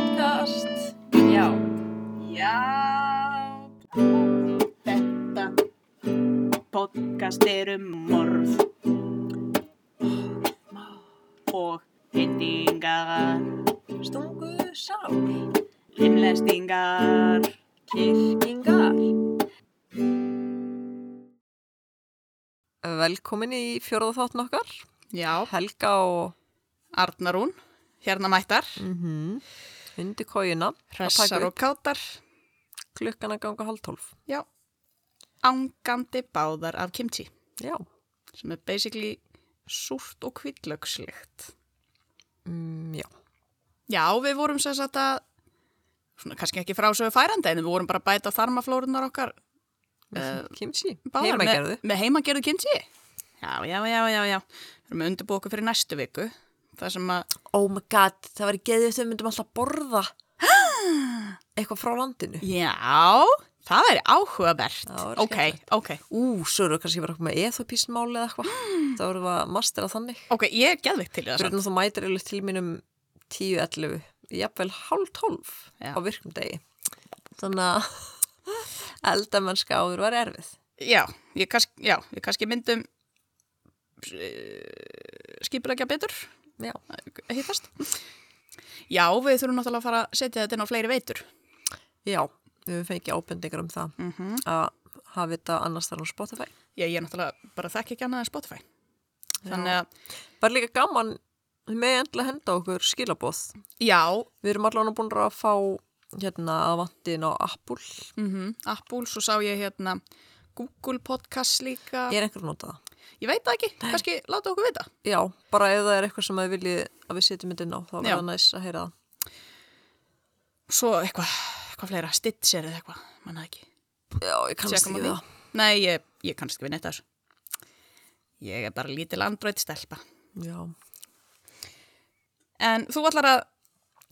podcast. Já. Já, þetta podcast er um morð og hendingar, Stungu sál. limlestingar, Kirkingar. Velkomin í fjóraða þáttun okkar. já, Helga og Arnarún, hérna mættar, mm -hmm. Hundi kójuna. hressar og kátar, Klukkan að ganga hálf tólf. já, ángandi báðar af kimchi, Já. sem er basically súrt og kvillökslegt. Mm, já. Já, við vorum sem sagt að, svona kannski ekki frásögu færandi, en við vorum bara bæta þarmaflórunar okkar Uh, Kimchi. Heimagerðu. Með, með heimagerðu kimchi. Já, já, já, já, já. Við erum undirbúið okkur fyrir næstu viku. Það sem að, Oh my god, það var geðið þegar við myndum alltaf borða eitthvað frá landinu. já, það er áhugavert. Það væri Ok, ok, Ú, svo eru við kannski bara með eþopísmáli eða eitthvað. Það voru við að mastera þannig. ok, ég er geðvikt til í það. Að þú mætir eða til mínum 10-11, jafnvel hálf 12 Já. á virkum degi. Þannig að eldamennska áður var erfið. Já, ég kannski, já, ég kannski myndum uh, skipulegja betur, Já. Hittast. Já, við þurfum náttúrulega að fara að setja þetta inn á fleiri veitur. Já, við fengið ábendingar um það Mm -hmm. að hafa þetta annars þar á Spotify. Já, ég er náttúrulega bara þekk ekki annað en Spotify. Þannig að, Var líka gaman með endla henda okkur skilabóð. já, Við erum allavega búin að fá hérna aðvandin á Apple. mm Apple, svo sá ég hérna Google Podcast líka. Er einhver að nota það? Ég veit það ekki, kannski láta okkur vita. Já, bara ef það er eitthvað sem þið viljið að við setjum þetta inn á, þá Já. það næs að heyra það. Svo eitthvað, eitthvað fleira, Stitcher eða eitthvað, manna ekki. Já, ég kannast ekki við það. Nei, ég, ég kannast ekki við neitt þessu. Ég er bara lítil Android-stelpa. Já. En þú ætlar að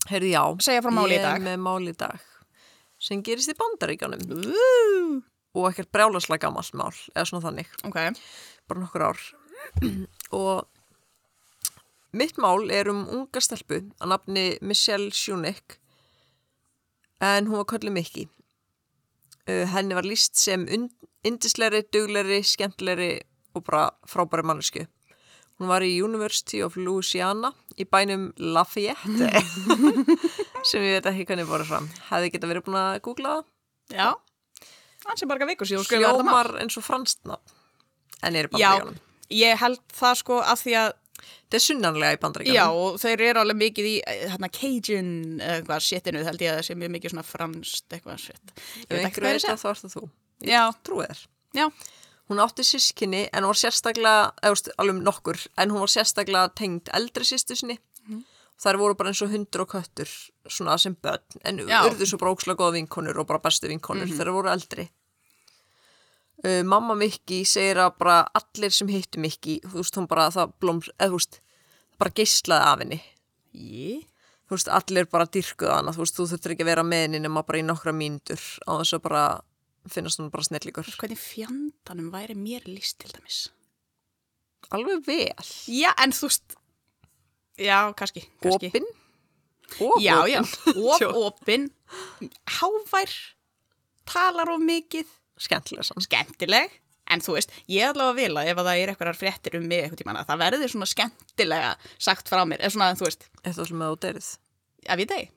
Heyrðu, já. segja frá máli í dag. Ég er með máli í dag sem gerist í bandaríkjónum og ekkert brjálaslega gamalt mál, eða svona þannig, ok, bara nokkur ár. og mitt mál er um unga stelpu að nafni Michelle Schuneck en hún var kallið Mikki. Uh, henni var líst sem indisleiri, dugleiri, skemmtleiri og bara frábæri mannesku. Hún var í University of Louisiana í bænum Lafayette sem ég veit ekki hvernig voru fram. Hefði geta verið búin að googla það? já. Hans er bara vikur síðan þú skrifaði þetta mál. Hljómar eins og fransna en er í Já, bandaríkjónum. ég held það sko af því að, Þetta er sunnanlega í bandaríkjónum. já, og þeir eru alveg mikið í eh, hérna Cajun eða eitthvað shitinu, held ég að það sé mjög mikið svona franskt eitthvað shit. Ég veit ekki hvað það, ert það þú. Ég Já. trúi þér. Já, Hún átti sískinni en hún var sérstaklega, eða veist, alveg um nokkur, en hún var sérstaklega tengd eldri sýstu sinni. Mhm. Þær voru bara eins og hundur og köttur, svona sem börn, en urðu svo bara ókslega góða vinkonur og bara bestu vinkonur þegar voru eldri. Uh, mamma Mikki segir að bara allir sem hittu Mikki, þú veist, hún bara það blóms, eða þú veist, bara geislaði af henni. ég, Þú veist, allir bara dyrkuð hana, þú veist, þú þurftir ekki að vera með henni nema bara í nokkra mínútur á þess að bara finnast hún bara snillíkur. hvernig fjandanum væri mér líst til dæmis? Alveg vel. Já, en þú veist, já, kannski, kannski. Opin. Og Já, já, Tjók. opin, hávær, talar of mikið, Skemmtilega sann. skemmtileg, en þú veist, ég allavega vil að ef að það er eitthvað fréttir um mig eitthvað tíma, að það verði svona skemmtilega sagt frá mér, eða svona, þú veist, Eitthvað sem að þú deyrið. ef ég deg,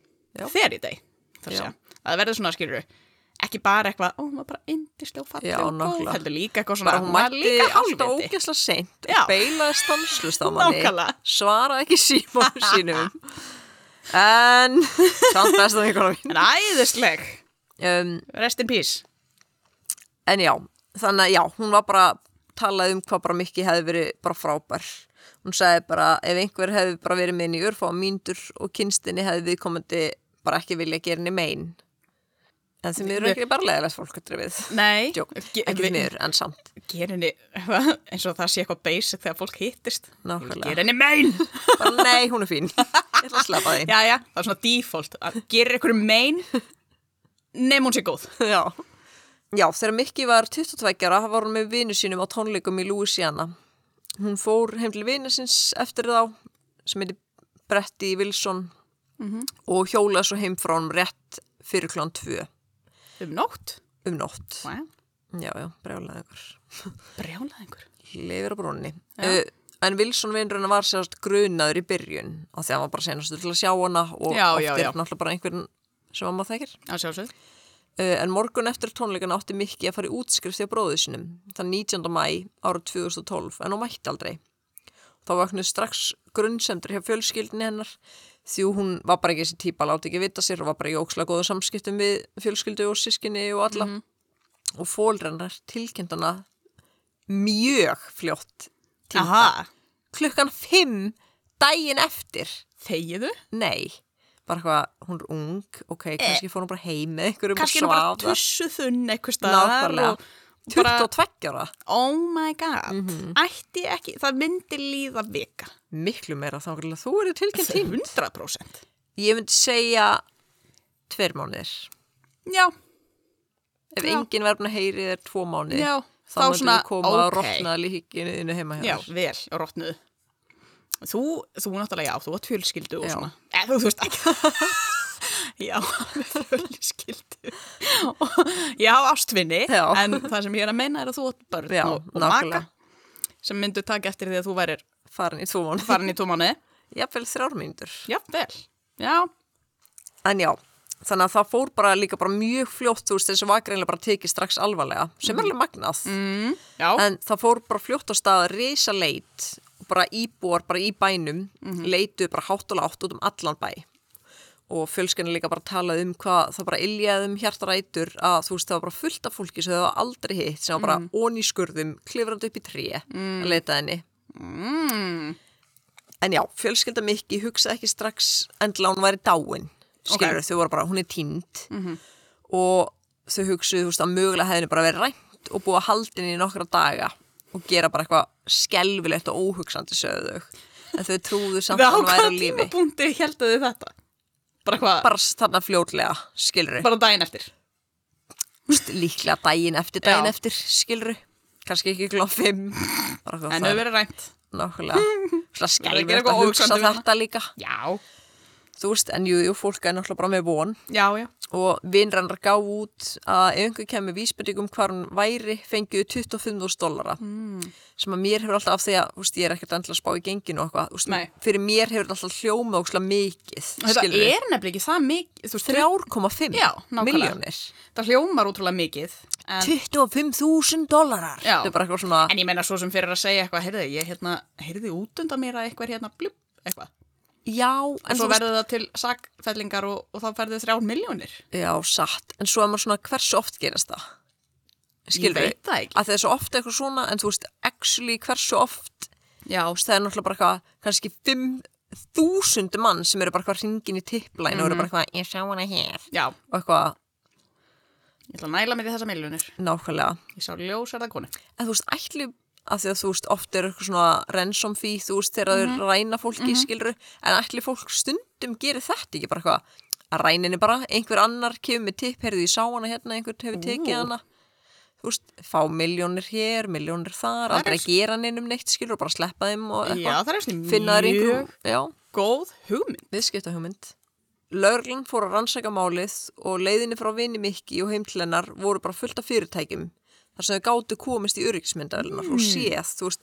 þegar ég deg, Já. sé, að það verði svona, skilur ekki bara eitthvað, ó, var bara indislega og falleg Já, og góð, heldur líka eitthvað svona, Bara hún mætti alltaf ógeðslega seint beilaði stanslust á manni. Svaraði ekki símónu sínum. En, samt besta vinkona mín. En æðisleg, Um, rest in peace. En já, þannig að já, hún var bara talaði um hvað bara Mikki hefði verið bara frábær. Hún sagði bara ef einhver hefði bara verið með henni í örfá mínútur og kynstinni hefði viðkomandi bara ekki vilja gera henni mein. En því miður er ekki bara leðilegt fólk að. Nei, ge- ekki miður, en samt. gera henni eins og það sé eitthvað basic þegar fólk hittist gera henni mein Bara nei, hún er fín. Ég ætla að sleppa því. já, já, það er svona default að gera ykkur mein nefn hún sé góð Já. Já, þegar Mikki var 22 ára var hún með vinu sínum á tónleikum í Louisiana. Hún fór heim til vinu síns eftir þá sem heiti Bretti Wilson og hjólaði svo heim frá hann rétt fyrir klán tvö Um nótt? um nótt. Wow. Já, já, brjálaði ykkur. Brjálað einhver. Leifir á brúnni. Uh, en Wilson vinnurinn var sérst grunaður í byrjun af því að hann var bara senastur til að sjá hana og Já, oft já, er já. náttúrulega bara einhvern sem hann maður þekkir. Já, sjálfsögð. Uh, en morgun eftir tónleikana átti Mikki að fara í útskrift hjá bróðu sinum þann 19. mæ árið 2012 en hún mætti aldrei. Þá vaknaði strax grunnsemdur hjá fjölskyldinni hennar því hún var bara ekki þessi típa láti ekki vita sér og var bara í ókslega góða samskiptum við fjölskyldu og sískinni og alla og fólrennar tilkendana mjög fljótt. Aha. klukkan 5 daginn eftir Þegiðu? nei, bara eitthvað, hún er ung ok, kannski fór hún bara heim með einhverjum Kannski er hún bara svaf þar. tussu þunn eitthvað Nákvæmlega. og bara, 22 ára, oh my god, Mhm. ætti ekki, það myndi líða vika. miklu meira þá að þú eru tilkynnt tím 100%. ég myndi segja tveir mánuðir Já, ef Já. enginn verður að heyri þér tvo mánuði já, þá þá myndi svona, við koma að ok. rotna líkinu heima hjá Já, vel, og rótnuðu. Þú, þú náttúrulega, já, þú átt fjölskyldu og Já. svona. Eh, þú, þú veist ekki. já, fjölskyldu. Og ég á ástvinni, Já. en það sem ég er að meina er að þú átt börn Já, og, og maka sem myndu taka eftir því að þú værir farin í tvo mánuði, farin í tvo mánuði. jafnvel þrjár mínútur Já. Já, En já, þannig að það fór bara líka bara mjög fljótt, þú veist, þessi var greinlega bara tekið strax alvarlega, sem er alveg magnað. mm, já, En það fór bara fljótt á stað að reysa leit og bara íbúar bara í bænum Mhm. leituðu bara hátt og látt út um allan bæ. Og fjölskenni líka bara talað um hvað það bara iljaði um hjartarætur að þú veist það var bara fullt af fólki sem það aldrei hitt sem var bara mm. onni skurðum, klifrandi upp í tré að leita henni. mm, En já, fjölskylda Mikki hugsaði ekki strax endilega að hún væri dáin, skilur þau voru bara, hún er tínd og þau hugsuðu, þú veist, að mögulega hefði henni bara verið rænt og búið að halda henni í nokkra daga og gera bara eitthvað skelvilegt og óhugsandi sögðu þau. En þau trúðu samt að hún væri á lífi. tímapunkti heldu þið þetta? Bara hvað? Bara þarna fljótlega, skilur þau. Bara daginn eftir? Líklega daginn eftir, daginn Já. eftir, skilur þau. Kannski ekki. Bara hvað En það þau er verið rænt? nákvæmlega. Skelvilegt eitthvað að hugsa við þetta líka. Já. Þú veist, en jú, jú, fólk er náttúrulega bara með von. Já, já. og vinnrannar gá út að ef einhver kemur vísbendingum hvað hún væri fengiðu 25.000 dollara mm. sem að mér hefur alltaf af því að úst, ég er ekkert endilega að spá í genginu og eitthvað úst, Nei. fyrir mér hefur þetta alltaf hljóma ókslega mikið Þetta er nefnilega ekki það mikið. Þú veist, 3,5 Já, nákvæmlega. miljónir Það hljómar útrúlega mikið. En, 25.000 dollarar Já. þetta er bara eitthvað svona en ég meina svo sem fyrir að segja eitthvað, heyrðu, ég hérna, heyrði út undan mér að eitthvað hérna, blub, eitthvað. Já, En svo verður það til sakfellingar og, og þá ferðu þrjár miljónir. já, satt en svo er maður svona hversu oft gerast það skilur Ég veit það ekki. að það er svo ofta eitthvað svona en þú veist, actually hversu oft Já, það er náttúrulega bara eitthvað, kannski 5.000 mann sem eru bara eitthvað hringin í tipplæn og eru bara eitthvað, ég sjá hana hér já, og eitthvað ég ætla að næla mér í þessa miljónir. nákvæmlega. Ég sá ljós það konu. En þú veist, ætli að því að þú veist, oft er eitthvað svona ransom fee, þú veist, þegar Mhm. þau ræna fólki, skiluru, en ætli fólk stundum gerir þetta ekki bara eitthvað að ræninni bara, einhver annar kemur með tipp, heyrðu, ég sá hana hérna, einhver hefur tekið hana. Þú veist, fá miljónir hér, miljónir þar, Það er aldrei s- gera neinum neitt, skilur, bara sleppa þeim og Já, eitthvað. er Finna mjög einhverjum, já. góð hugmynd. viðskiptahugmynd. Lörglan fór að rannsaka málið og leiðinni frá vini Mikki og heim til hennar voru bara fullt af fyrirtækjum þar sem þau gátu komist í öryggismyndavelunar og séð, veist,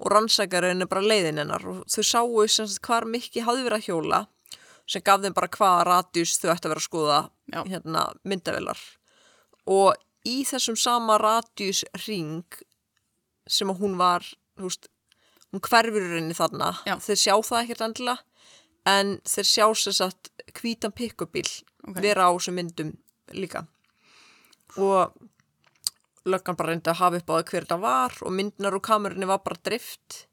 og rannsakarinn er bara leiðin hennar og þau sáu sagt hvar Mikki hafði verið að hjóla sem gaf þeim bara hvaða radjus þau ætti að vera að skoða hérna myndavelar og í þessum sama radjus ring sem að hún var, veist, hún hverfur rauninni þarna, Já. þeir sjá það ekkert endilega en þeir sjá sem sagt hvítan pikkubíl Ok. vera á þessum myndum líka og löggan bara reyndi að hafa upp á það hver þetta var og myndinar úr kamerunni var bara drift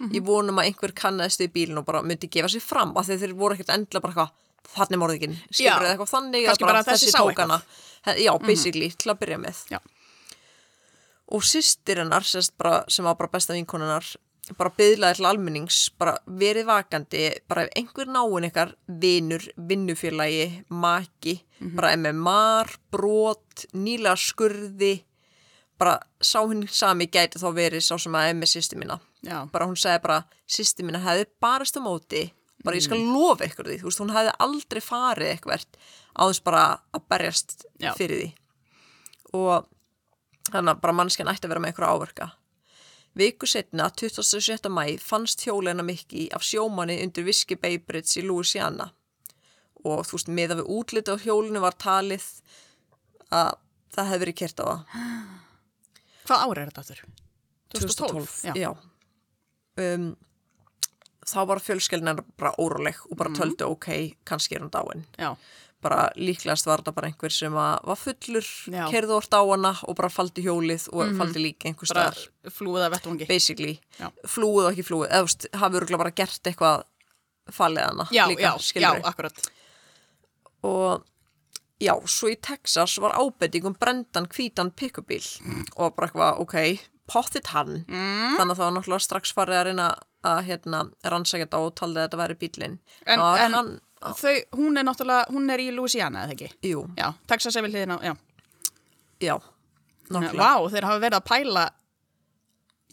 Mhm. ég vonum að einhver kannaðist í bílinn og bara myndi gefa sér fram af því þeir voru ekkert endilega bara eitthvað þannig morðingin, skilur Já. eða eitthvað þannig bara að þessi sá tók eitthvað. Mhm. hana. He- já, basically, til að byrja með Já. og systir hennar bara, sem var bara besta vinkonunnar bara byðlaði til almennings bara verið vakandi, bara ef einhver náinn ykkar, vinur, vinnufélagi maki, Mhm. bara MMR brot, nýlega skurði bara sá hinn sami gæti þá verið sá sem að emmi sýsti mína Já. bara hún segi bara, sýsti mína hefði barist á móti bara ég skal lofa ykkur því, þú veist, hún hefði aldrei farið eitthvert á þess bara að berjast Já. fyrir því og þannig að bara mannskjan ætti að vera með einhverja áverka Viku setna, 27. mæ, fannst hjólina Mikki af sjómanni undir Whiskey Bay Bridge í Louisiana og þú veist, miða við útliti á hjólinu var talið að það hefði verið kert á það. Hvað ári er þetta aftur? 2012. Já. já. Um, þá var fjölskelnin bara óróleg og bara töldu ok, kannski er hún dáin. Já. Bara líklegast var þetta bara einhver sem var fullur, Já. Kerði orð á hana og bara faldi hjólið og faldi líka einhver Bara staðar, flúið af vettvangi. basically. Já. Flúið og ekki flúið, eða hafi örgulega bara gert eitthvað fallið hana Já, líka, já, já, skilurðu. akkurat. og já, svo í Texas var ábending um brendan hvítan pikkubíl og bara eitthvað, ok, pottit hann Mm. þannig að það var náttúrulega strax farið að reyna að hérna, rannsækja þetta og taldi að þetta væri bílinn En, og en hann, þau, hún er náttúrulega, hún er í Louisiana, eða ekki? jú, Já, Texas er við hliðina, já. já Vá, náttúrulega, þeir hafa verið að pæla,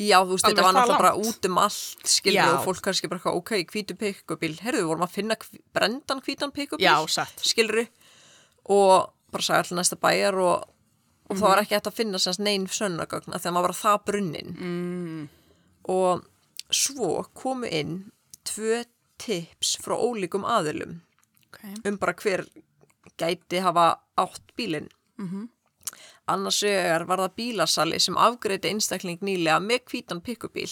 já, þú veist, þetta var náttúrulega bara út um allt skilur Já. og fólk kannski bara ok, hvítu pikkubíl herðu, við vorum að finna hví- brendan hvítan pikkubíl skiluru og bara sagði allir næsta bæjar og, og það var ekki hægt að finna semst neinn sönnagögn af því að maður var það brunnin mm. og svo komu inn tvö tips frá ólíkum aðilum Okay. um bara hver gæti hafa átt bílinn -hmm. annars vegar var það bílasali sem afgreiti einstakling nýlega með hvítan pikkubíl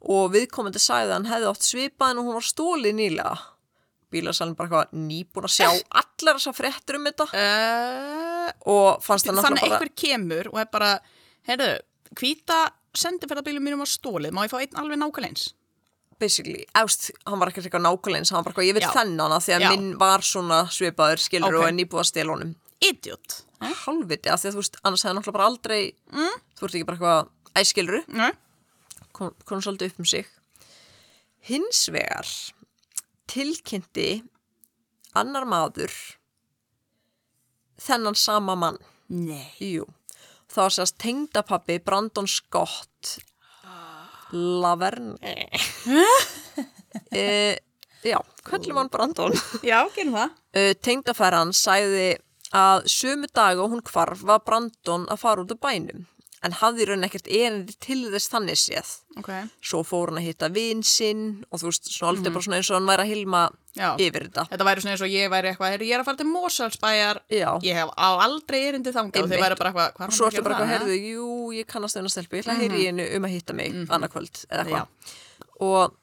og viðkomandi að hann hefði átt svipaðin og hún var stólið nýlega bílasalinn bara eitthvað nýbúin að sjá allar þessar fréttur um þetta Uh, og fannst það þannig náttúrulega bara einhver kemur og er bara, heyrðu, hvíta sendiferðabílum mínum var stólið, má ég fá einn alveg nákvæmleins? basically, ást, hann var ekkert eitthvað nákvæmleins hann var bara eitthvað, ég vil þennan að því að Já. minn var svona svipaður skilur Ok. og er nýbúið að stela honum Idiot. halvviti, af því að þú veist, annars hefði náttúrulega bara aldrei mm. þú ert ekki bara eitthvað æskiluru kom, kom svolítið upp um sig hins vegar tilkynnti annar maður þennan sama mann. Nei. Jú, það var sérst tengdapappi Brandon Scott. Laverne. E, Já, kvöllum hann Brandon. Já, gerum það. e, Tengdafæran sæði að sömu dag og hún hvarf var Brandon að fara út af bænum en hafði raun ekkert erindi til þess þannig séð. Ok. svo fór hann að hitta vin sinn og þú veist, svona aldrei bara svona eins og hann væri að hilma Já. yfir þetta. Þetta væri svona eins og ég væri eitthvað, ég er að fara til Moselsbæjar, Já. ég hef á aldrei erindi þangað. Og þau væri bara eitthvað, hvað og svo ertu bara eitthvað, heyrðu, jú, ég kannast þennan stelpu, ég ætla að heyri í hennu um að hitta mig mm annarkvöld eða eitthvað. Og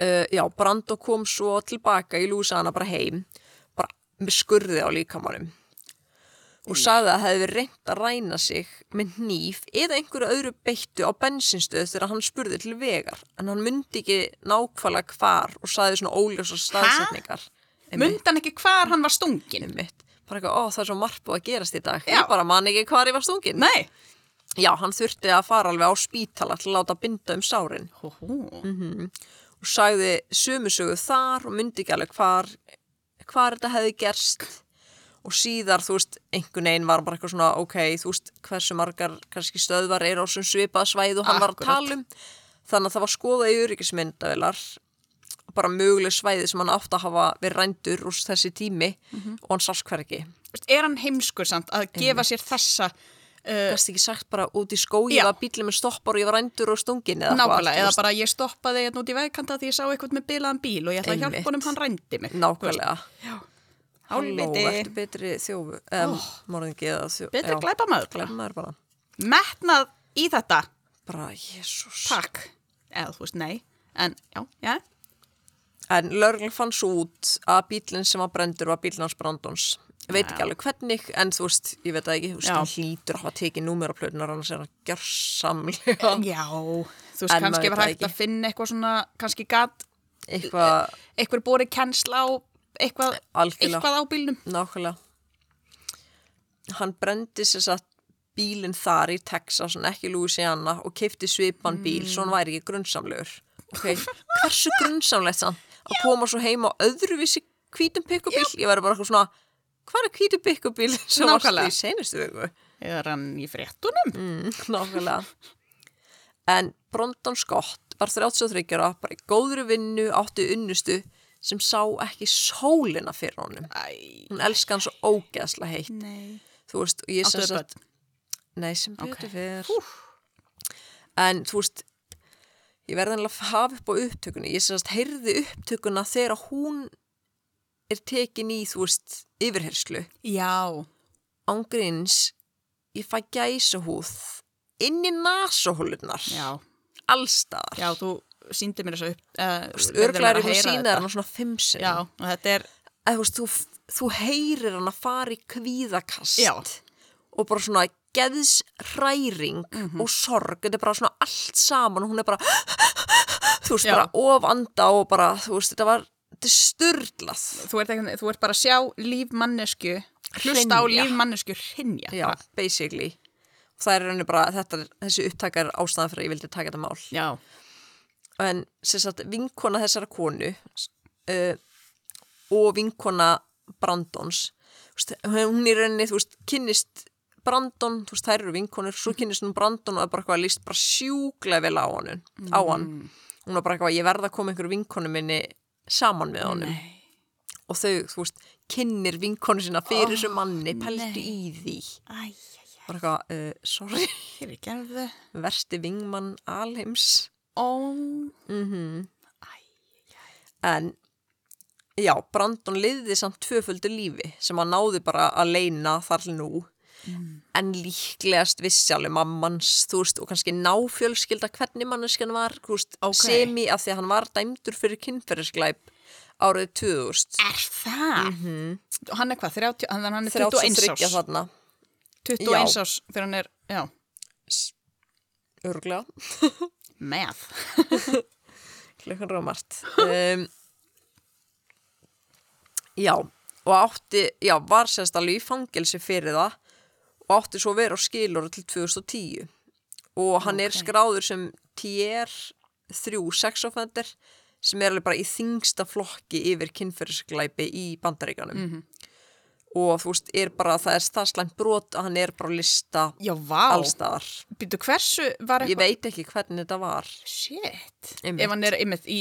uh, já, Brando kom svo tilbaka í Lúsana bara heim bara með skurði á líkamannum og sagði að það hefði verið reynt að ræna sig með hníf eða einhverju öðru beittu á bensinstöð þegar hann spurði til vegar en hann myndi ekki nákvæmlega hvar og sagði svona óljósa staðsetningar Einmitt, Mundan ekki hvar hann var stungin? einmitt. bara eitthvað, ó það er svo margt búið að gerast í dag Já. ég bara man ekki hvar ég var stungin Nei. Já, hann þurfti að fara alveg á spítala til að láta binda um sárin Hú, hú. og sagði sömusögu þar og myndi ekki alveg hvar, hvar þetta hefði gerst og síðar, þú veist, einhvern veginn var bara eitthvað svona, ok, þú veist, hversu margar kannski stöðvar eru á svona svipað svæð og hann var að Akkurat. tala um þannig að það var skoða í öryggismyndavilar bara möguleg svæði sem hann átti að hafa verið rændur úr þessi tími og hann sást hvergi. Veist, Er hann heimskur samt að gefa sér þessa uh, Gast ekki sagt bara út í skói eða bílum með stoppar og ég var rændur og stungin eða nákvæmlega, eða bara ég stoppaði hérna út í vegkanta því ég sá eitthvað með bilaðan bíl og ég ætla að hjálpa honum, hann rændi mig. Nákvæmlega. Halló, Hálfviti. ertu betri þjófu, um, oh. morðingi eða þjófu. Betri glæpamaður. Glæpamaður bara. Metnað í þetta. Bara, jésús. Takk. Eða þú veist, nei. En, já, já. En lögreglan fann svo út að bílinn sem var brendur var bílinn hans Brandons. Ég veit ekki alveg hvernig, en þú veist, ég veit ekki, þú veist, hann hlýtur að hafa tekið númeraplötunar, annars er hann gjörsamlega Já, þú veist, maður kannski var hægt að finna eitthvað svona, kannski gat eitthvað eitthvað borið kennsla á eitthvað, eitthvað á bílnum. nákvæmlega. Hann brendi sér satt bílinn þar í Texas, en ekki Louisiana, og keipti svipan bíl, svo hann væri ekki grunnsamlegur. Ok, hversu grunnsamlegt sann að koma svo heima á öðruvísi hvítum pikkubíl? Ég væri bara eitthvað svona, hvað er hvítum pikkubíl sem varst Nákvæmlega. í senustu viku? Er hann í fréttunum? Mm, nákvæmlega. En Brondon Scott var 33 ára, bara í góðri vinnu, átti unnustu sem sá ekki sólina fyrir honum. Æ, Hún elska hann svo ógeðslega heitt. nei. Þú veist, börn? nei, sem betur Ok. fyrir. En þú veist, ég verði alveg að hafa upp á upptökunni. Ég sem sagt, heyrði upptökuna þegar hún er tekin í, þú veist, yfirherslu. Já, Ángríns, ég fæ gæsa húð inn í nasahólunar. já, Allstaðar. já, þú síndi mér þessu upp. Örglæri hún sína hann svona fimm sinn. Já, og þetta er, þú, veist, þú, þú heyrir hann að fara í kvíðakast. Já. Og bara svona geðsræring Mhm. og sorg. Þetta er bara svona allt saman og hún er bara, þú veist, Já. bara ofanda og bara, þú veist, þetta var, þetta er styrlað. þú þú ert bara að sjá lífmannesku, hlusta á lífmannesku hrinja. Já, basically. Og það er henni bara, þetta, þessi upptakar ástæðan fyrir að ég vildi taka þetta mál. Já, en sagt vinkona þessara konu uh, og vinkona Brandons hún er rauninni, þú veist, kynnist Brandon, þú veist, þær eru vinkonur svo kynnist hún Brandon og er bara eitthvað líst bara sjúklega vel á hann, á hann. Hún var bara eitthvað, ég verða að koma einhverju vinkonu minni saman með honum. Nei. og þau, þú veist, kynnir vinkonu sinna fyrir þessu manni, pæltu í því. Æ, bara eitthvað, uh, sorry. Er versti vingmann alheims Ó, mhm En já, Brandon liðði samt tvöföldu lífi sem hann náði bara að leina þar nú. En líklegast vissi alveg mammans, þú veist, og kannski náfjölskylda hvernig manneskjan var, veist, Ok. semi af því að hann var dæmdur fyrir kynferðisglæp árið 2000. er það? Mhm. Og Hann er hvað, 30, hann, er 33 21 árs. þarna, 21 Já. árs þegar hann er, já, örglega, með. klukkan rámart. Um, já, og átti, já, var sérst alveg í fangelsi fyrir það og átti svo vera á skilur til 2010 og hann er Ok. skráður sem tier 3 sexoffender sem er alveg bara í þingsta flokki yfir kynferðisglæpi í bandaríkanum Mhm. Og þú veist, er bara, það er það slæmt brot að hann er bara á lista Já, vá. allstaðar. Býtu, hversu var Ég eitthvað? veit ekki hvernig þetta var. Shit. Einmitt. Ef hann er einmitt í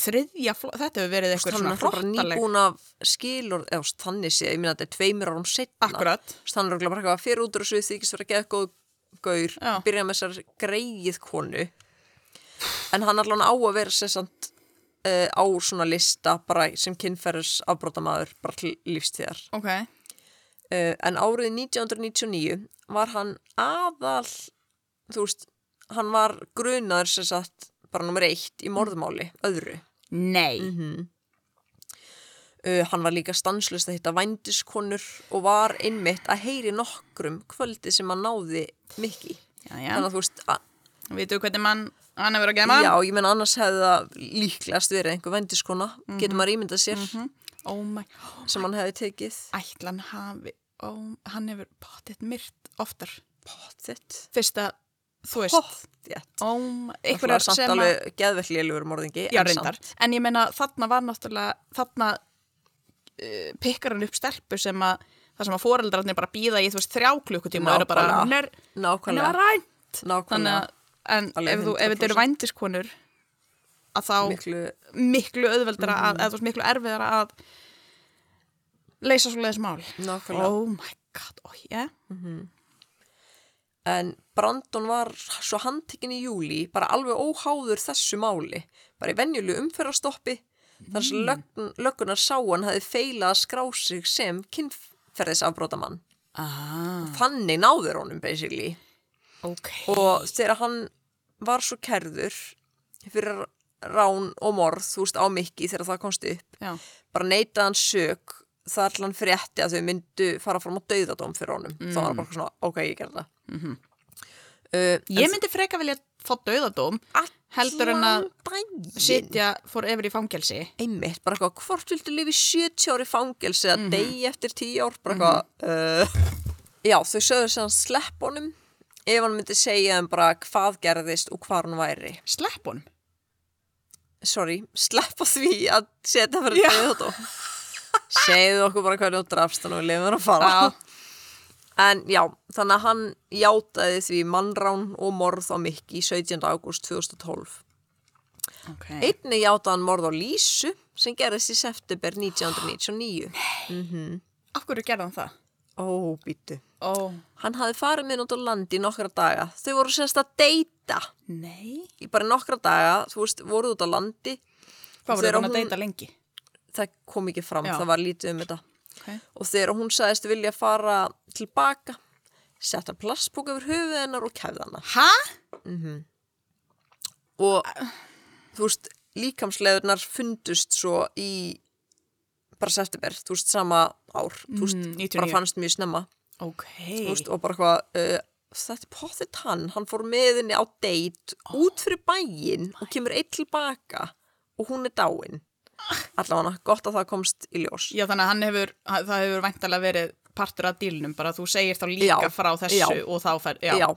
þriðja flokk, þetta hefur verið eitthvað hann svona er náttúrulega bara hróttaleg. nýbúin af skilur, eða þannig sé, ég minna þetta er tveimur árum setna. Akkurat. Þú veist, Hann er bara eitthvað fyrir út úr þessu þykist vera geða góð gaur, byrja með þessar greið konu. En hann allan á að vera sér samt uh, á svona lista bara sem kynferðis afbrótamaður bara til lífstíðar. Ok. Uh, en árið 1999 var hann aðal, þú veist, hann var grunaður sér sagt bara nummer eitt í morðmáli, öðru. Nei. Mhm. Uh, hann var líka stanslust að hitta vændiskonur og var einmitt að heyri nokkrum kvöldi sem hann náði mikki. Já, já. Þannig að þú veist, að, Vitu hvernig mann, hann hefur að gema? já, ég menna annars hefði það líklegast verið einhver vændiskona, getur maður ímyndað sér, Oh my, sem hann hefði tekið. ætlan hafi, ó, hann hefur potið myrt oftar. Pottitt. Fyrsta, þú veist, Pottitt. oh my, Það var samt sem að, alveg geðvekklilegur morðingi. já reyndar, samt. en ég meina þarna var náttúrulega, þarna uh, pikkar hann upp stelpu sem að, það sem að foreldrarnir bara býða í, þú veist, þrjá klukkutíma og eru bara, hún er, var Nákvæmlega. rænt. Þannig Nákvæmlega. að, en Alveg ef, þú, ef þetta eru 100%. vændiskonur, að þá Miklu, miklu auðveldara Mhm. að, eða þú veist, miklu erfiðara að leysa svo leiðis mál. nákvæmlega. Oh my god, oh yeah. En Brandon var svo handtekinn í júli, bara alveg óháður þessu máli, bara í venjulu umferðarstoppi, þar sem lögn, löggunar sá hann hefði feilað að skrá sig sem kynferðisafbrótamann. Ah, Þannig náður honum, basically. Ok. Og þegar hann var svo kerður fyrir rán og morð, þú veist, á mikki þegar það komst upp, Já, bara neitaði hann sök þar til hann frétti að þau myndu fara fram á dauðadóm fyrir honum. Mm. Það var bara svona, ok, ég gerði það. Mm -hmm. ég myndi freka vilja fá döðadóm heldur en að sitja fór yfir í fangelsi. einmitt, bara eitthvað, hvort viltu lifi 70 ári fangelsi eða Mhm. degi eftir 10 ár, bara eitthvað uh, já, þau sögðu sem hann slepp honum ef hann myndi segja þeim bara hvað gerðist og hvað hann væri Slepp honum. sorry, sleppa því að setja fyrir degi þetta segðu okkur bara hvernig þú drafst hann og lefum hann að fara Já. en já, þannig að hann játaði því mannrán og morð á mikki 17. ágúst 2012 Ok. Einnig játa hann morð á Lísu sem gerðist í september 1999. Af hverju gerði hann það? Ó, býtu. Ó, Hann hafði farið með út á landi nokkra daga. Þau voru sérst að deyta nei. í bara nokkra daga, þú veist, voruð út á landi. Hvað voru Þegar það að deyta lengi? Það kom ekki fram, Já. það var lítið um þetta. Okay. Og þegar hún sagðist vilja fara tilbaka, sett hann plastbók yfir höfuð hennar og kæfði hana. Hæ? Og þú veist, líkamsleðurnar fundust svo í bara september, þú veist, sama ár. Þú veist, Mm, 99. bara fannst mjög snemma. Ok. Þú veist, og bara hvað, uh, þetta er potið hann, hann fór með henni á date út fyrir bæinn og kemur eitt tilbaka og hún er dáin. Allavega, gott að það komst í ljós. Já, þannig að hann hefur, það hefur væntalega verið partur af dílnum, bara þú segir þá líka Já, frá þessu já. og þá fær, já. Já.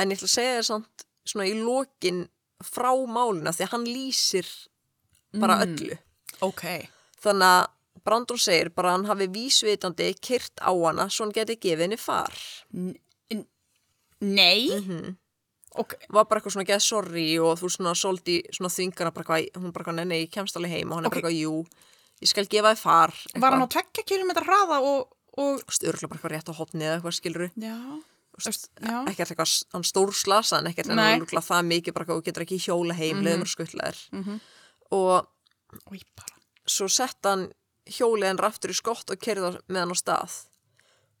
En ég ætla að segja þér samt svona í lokin frá málina því að hann lýsir bara öllu. Ok. Þannig að Brandon segir bara hann hafi vísvitandi kyrt á hana svo hann geti gefið henni far. Nei. Mhm. Ok. Var bara eitthvað svona geð sorry og þú svona soldi svona þvingana bara hvað, hún bara hvað, nei, nei, ég kemst alveg heim og hann er Ok. bara eitthvað, jú, ég skal gefa þið far. Var hann á tvekja kilometra hraða og, og... Störgla bara eitthvað rétt á hopni eða eitthvað skiluru. Já. Veist, Já. ekkert eitthvað, hann stór slasa en ekkert en hann lukla það mikið bara hvað, þú getur ekki hjóla heim, mm -hmm. leðum að skuttla þér. Mhm. Og Új, bara. svo sett hann hjólið hann raftur í skott og kerði með hann á stað.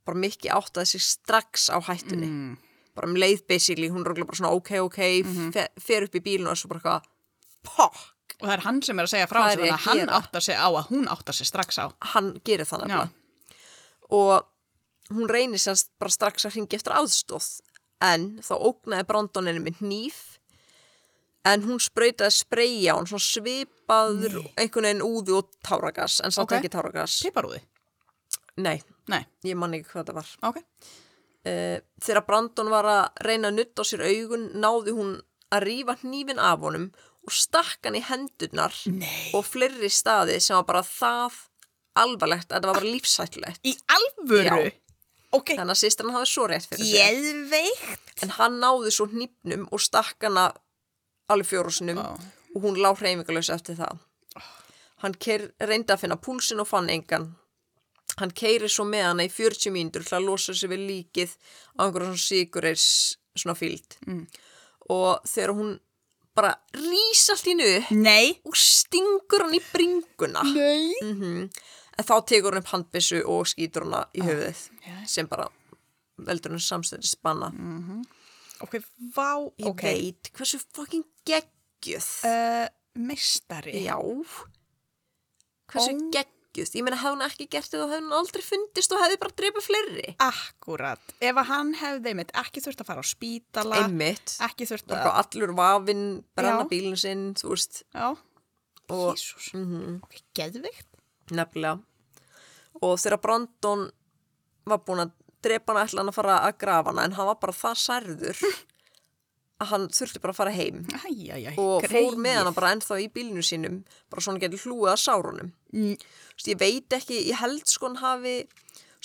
Bara mikið áttaði sig strax á hættunni. Mm. Bara um leið basically, hún örugglega bara svona ok, ok, Mhm. fe, fer upp í bílun og svo bara eitthvað, pokk, Og það er hann sem er að segja frá þessu, þannig að að hann gera? áttar sig á að hún áttar sig strax á. hann gerir Já. nefnilega. Og hún reynir sérst bara strax að hringi eftir aðstóð. En þá ógnaði Brandoninu með hníf en hún á hann, svona svipaður einhvern veginn úði og táragas, en samt Ok. ekki táragas. Piparúði? Nei, Nei. ég man ekki hvað það var. Ok. Uh, þegar Brandon var að reyna að nutta á sér augun, náði hún að rífa hnífin af honum og stakk hann í hendurnar Nei. og fleiri staði sem var bara það alvarlegt að það var bara lífsættulegt. Í alvöru? Já. Ok. Þannig að sýstir hann hafði svo rétt fyrir sig. Geðveikt. En hann náði svo hnífnum og stakk hana alveg fjórusunum Ó. og hún lá hreyfingalös eftir það. Hann keir, reyndi að finna púlsin og fann engan. Hann keiri svo með hana í 40 mínútur til að losa sig við líkið á einhverjum svona sigureis svona fíld. Mm. Og þegar hún bara rís allt í Nei. og stingur hann í bringuna. Nei. Mm En þá tekur hann upp handbissu og skýtur hana í höfuðið já. sem bara veldur hann samstæði spanna. Ok, vá. Ég ok. veit hversu fucking geggjuð. Uh, meistari. Já. Hversu Ó. geggjuð. Ég meina, hefði hún ekki gert þetta, hefði hún aldrei fundist og hefði bara dreipað fleiri. Akkurat. Ef að hann hefði mitt ekki þurft að fara á spítala. Einmitt. Ekki þurft að... allur vafinn, brenna bílinn sinn, þú veist. Já. Og mm Ok, geðveikt. nefnilega. Og þegar Brandon var búin að drepa hana ætla hann að fara að grafa hana en hann var bara það særður að hann þurfti bara að fara heim Æjæjæj. og fór með hana bara ennþá í bílinu sínum bara svona getur hlúið að sárunum Mm. Þú veist, ég veit ekki, ég held sko hann hafi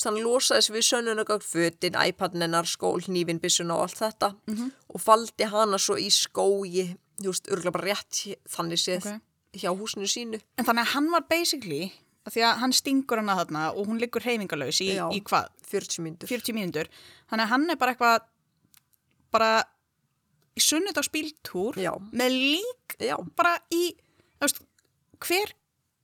hann losaði sig við sönnunagögn fötin, iPadin hennar, skól, hnífin, byssuna og allt þetta Mhm. og faldi hana svo í skói þú veist, örgulega bara rétt þannig séð Ok. hjá húsinu sínu En þannig að hann var basically, af því að hann stingur hana þarna og hún liggur reyfingalös í, í hvað? 40 mínútur 40 mínútur. Þannig að hann er bara eitthvað, bara í sunnudagsbíltúr með lík Já, bara í, veist, hver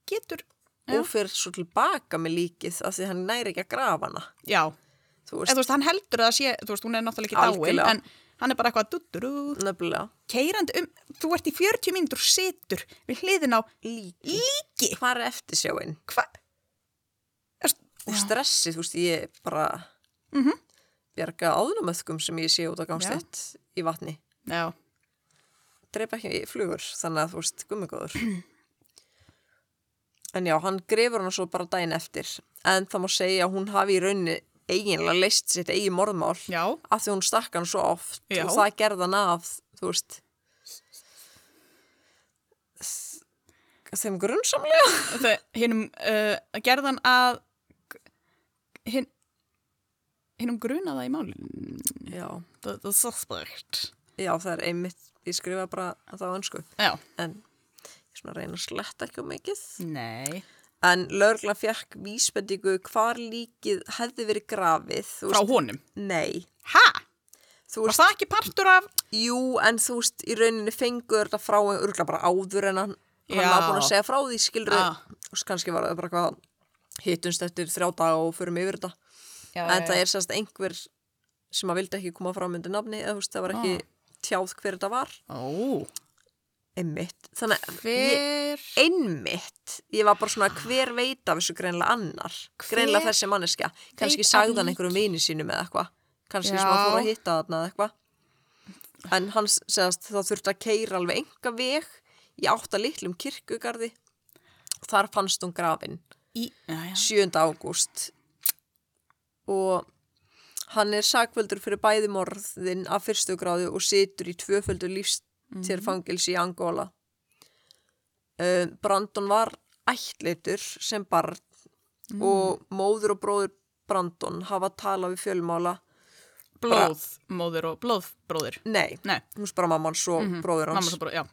getur, Já. og fyrir svo tilbaka með líkið af því hann næri ekki að grafa hana já, veist, þú veist, hann heldur að sé, þú veist, hún er náttúrulega ekki Algjörlega. en hann er bara eitthvað dutturú, nefnilega. Keirandi um, þú ert í 40 mínútur situr við hliðin á líki, líki, hvað er eftir sjáin hvað? og stressið, þú veist, ég bara Mhm. bjarga áðnumöðkum sem ég sé út á gangstætt í vatni. Já, drepa ekki flugur, þannig að þú veist, gummigóður. En já, hann grefur hann svo bara daginn eftir. En það má segja að hún hafi í rauninni eiginlega leist sitt eigin morðmál já, af því hún stakk hann svo oft Já. og það gerði hann af, þú veist, þeim grunnsamlega. hinnum, uh, gerðan að, hinn, hinnum grunaða í málun, Já, the, the suspect. já, það er einmitt ég skrifa bara að það á önsku Já. en ég svona reyna að sletta ekki á mikið Nei. En lögreglan fekk vísbendingu hvar líkið hefði verið grafið Frá veist, honum. nei Ha? þú Var veist, það ekki partur af... jú, en þú veist í rauninni fengur þetta frá örgulega bara áður en hann, Já. var búin að segja frá því skilur Ah. og kannski var það bara hvað hittumst eftir þrjá daga og förum yfir þetta Já, en það er sérst einhver sem að vildi ekki koma fram undir nafni eða þú veist, það var ekki tjáð hver þetta var Ó. einmitt, þannig að Hver... einmitt ég var bara svona hver veit af þessu greinlega annar Hver greinlega þessi manneskja kannski líki? einhverjum vini sínum eða eitthvað kannski Já. sem að fór að hitta þarna eða eitthvað en hann segast það þurfti að keira alveg enga veg í átta litlum kirkugarði þar fannst hún grafin Í... Já, já. 7. ágúst og hann er sakvöldur fyrir bæði morðin af fyrstu gráðu og situr í tvöföldu lífstérfangils í Angola. Uh, Brandon var ættleitur sem barn og móður og bróður Brandon hafa talað við fjölmála. Blóðmóður og blóðbróður. Nei, Nei. veist bara mamma hans og bróður hans. Mamma svo bróður, já.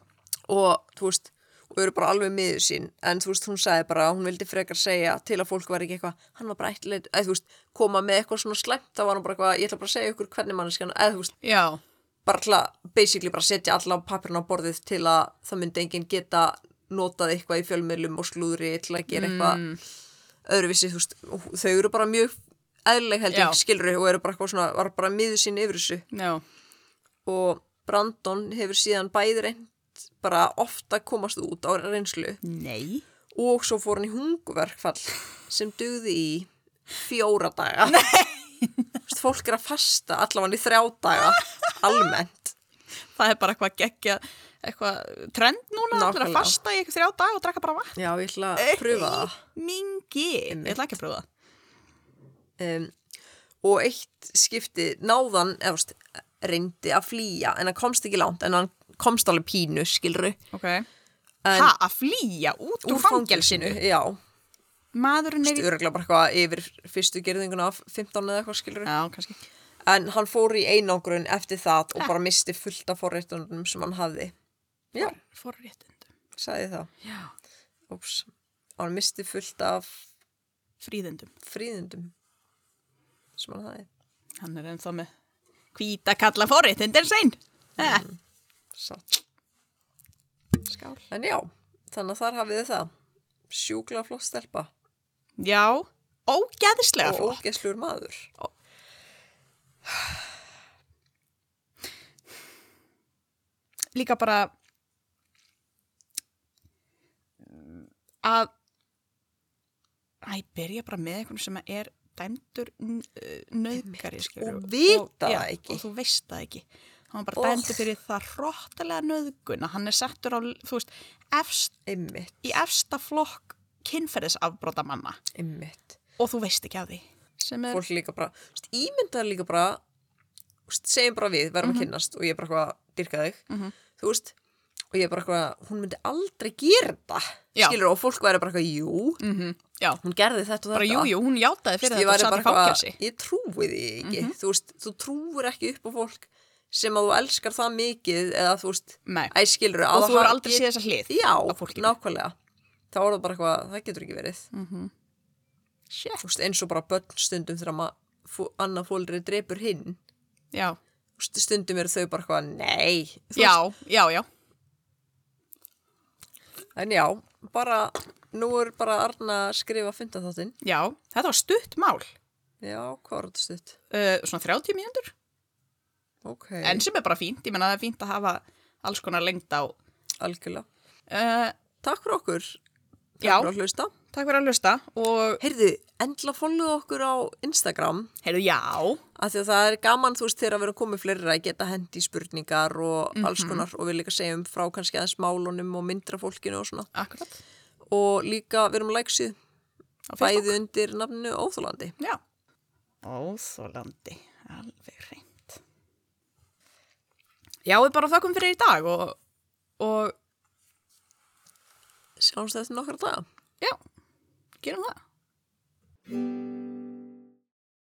og þú veist og eru bara alveg miður sín en þú veist hún sagði bara hún vildi frekar segja til að fólk var ekki eitthvað, hann var bara ættilegt eða þú veist, koma með eitthvað svona slæmt þá var hann bara eitthvað, ég ætla bara að segja ykkur hvernig manneskjan eða þú veist, Já. Bara að basically bara setja alla papirna á borðið til að það myndi enginn geta notað eitthvað í fjölmiðlum og slúðri til að gera eitthvað öðruvísi, þú veist, þau eru bara mjög eðlileg held ég skilur og eru bara eitthvað svona, var bara miður sín yfir þessu Já. og Brandon hefur síðan bæði reynd bara ofta komast út á reynslu Nei. og svo fór hann í hunguverkfall sem dugði í fjóra daga Nei. Fólk er að fasta allavega í þrjá daga almennt Það er bara eitthvað geggja, eitthvað trend núna, allir að Nákvæmlega. fasta í eitthvað þrjá dag og drakka bara vatn. já, ég ætla að pröfa það Mingi. Ég ætla ekki að pröfa það. um, og eitt skipti náðan eða, þú veist, reyndi að flýja en hann komst ekki langt en hann komst alveg pínu skilru Ok. en, Ha, að flýja út úr fangelsinu? já, Maðurinn er í... örgulega bara eitthvað yfir fyrstu gerðinguna af 15 eða eitthvað skilur Já, kannski. en hann fór í einangrun eftir það og bara misti fullt af forréttunum sem hann hafði já, Forréttundum. ég það Já. Úps. hann misti fullt af Fríðundum. fríðundum sem hann hafði Hann er ennþá með hvíta kalla forréttundin sein. Mm. Satt. skál en já, þannig að þar hafið þið það sjúkla flott stelpa Já, ógeðislega og flott. ógeðslur maður Líka bara að Æ, byrja bara með einhvern sem er dæmdur nöðgari og vita það ekki. og þú veist það ekki hann bara Oh. dæmdur fyrir það hróttalega nöðgun að hann er settur á, veist, efst, í efsta flokk kynferðisafbrota manna ymmit og þú veist ekki af því er, fólk líka bara, ímyndaði líka bara segjum bara við, verðum að kynnast og ég er bara eitthvað að dyrka þig. Þú veist, og ég er bara eitthvað hún myndi aldrei gera Já. skilur og fólk væri bara eitthvað, jú. Mm já, hún gerði þetta og bara þetta. jú, jú, hún játaði fyrir veist, ég þetta og satt í ég trúi því ekki. Þú veist, þú trúir ekki upp á fólk sem að þú elskar það mikið eða þú veist, Nei. æ skilur og þú er aldrei séð þessa hlið já, nákvæmlega þá er það bara eitthvað, það getur ekki verið. Shit. þú veist, eins og bara börn stundum þegar maður fó, annað fólri drepur hinn. Já, stundum eru þau bara eitthvað, nei. Já, já, já. En já, bara nú er bara Arna að skrifa fundaþáttinn. Já, þetta var stutt mál. Já, hvað var þetta stutt? uh, svona 30 mínútur. Ok, en sem er bara fínt, ég menna það er fínt að hafa alls konar lengd á algjörlega. Uh, takk fyrir okkur takk Já. fyrir að hlusta. Takk fyrir að hlusta og heyrðu, endla follow okkur á Instagram. Heyrðu, já, af því að það er gaman, þú veist, þegar að vera komið fleiri að geta hendi spurningar og Mhm. alls konar og við líka segjum frá kannski aðeins málunum og myndra fólkinu og svona. Akkurat. Og líka við erum læksið á Facebook. bæði undir nafninu Óþólandi. Já, óþólandi alveg reynd já, við bara þakkum fyrir í dag og, og sjáumst eftir nokkra daga. Já, gerum það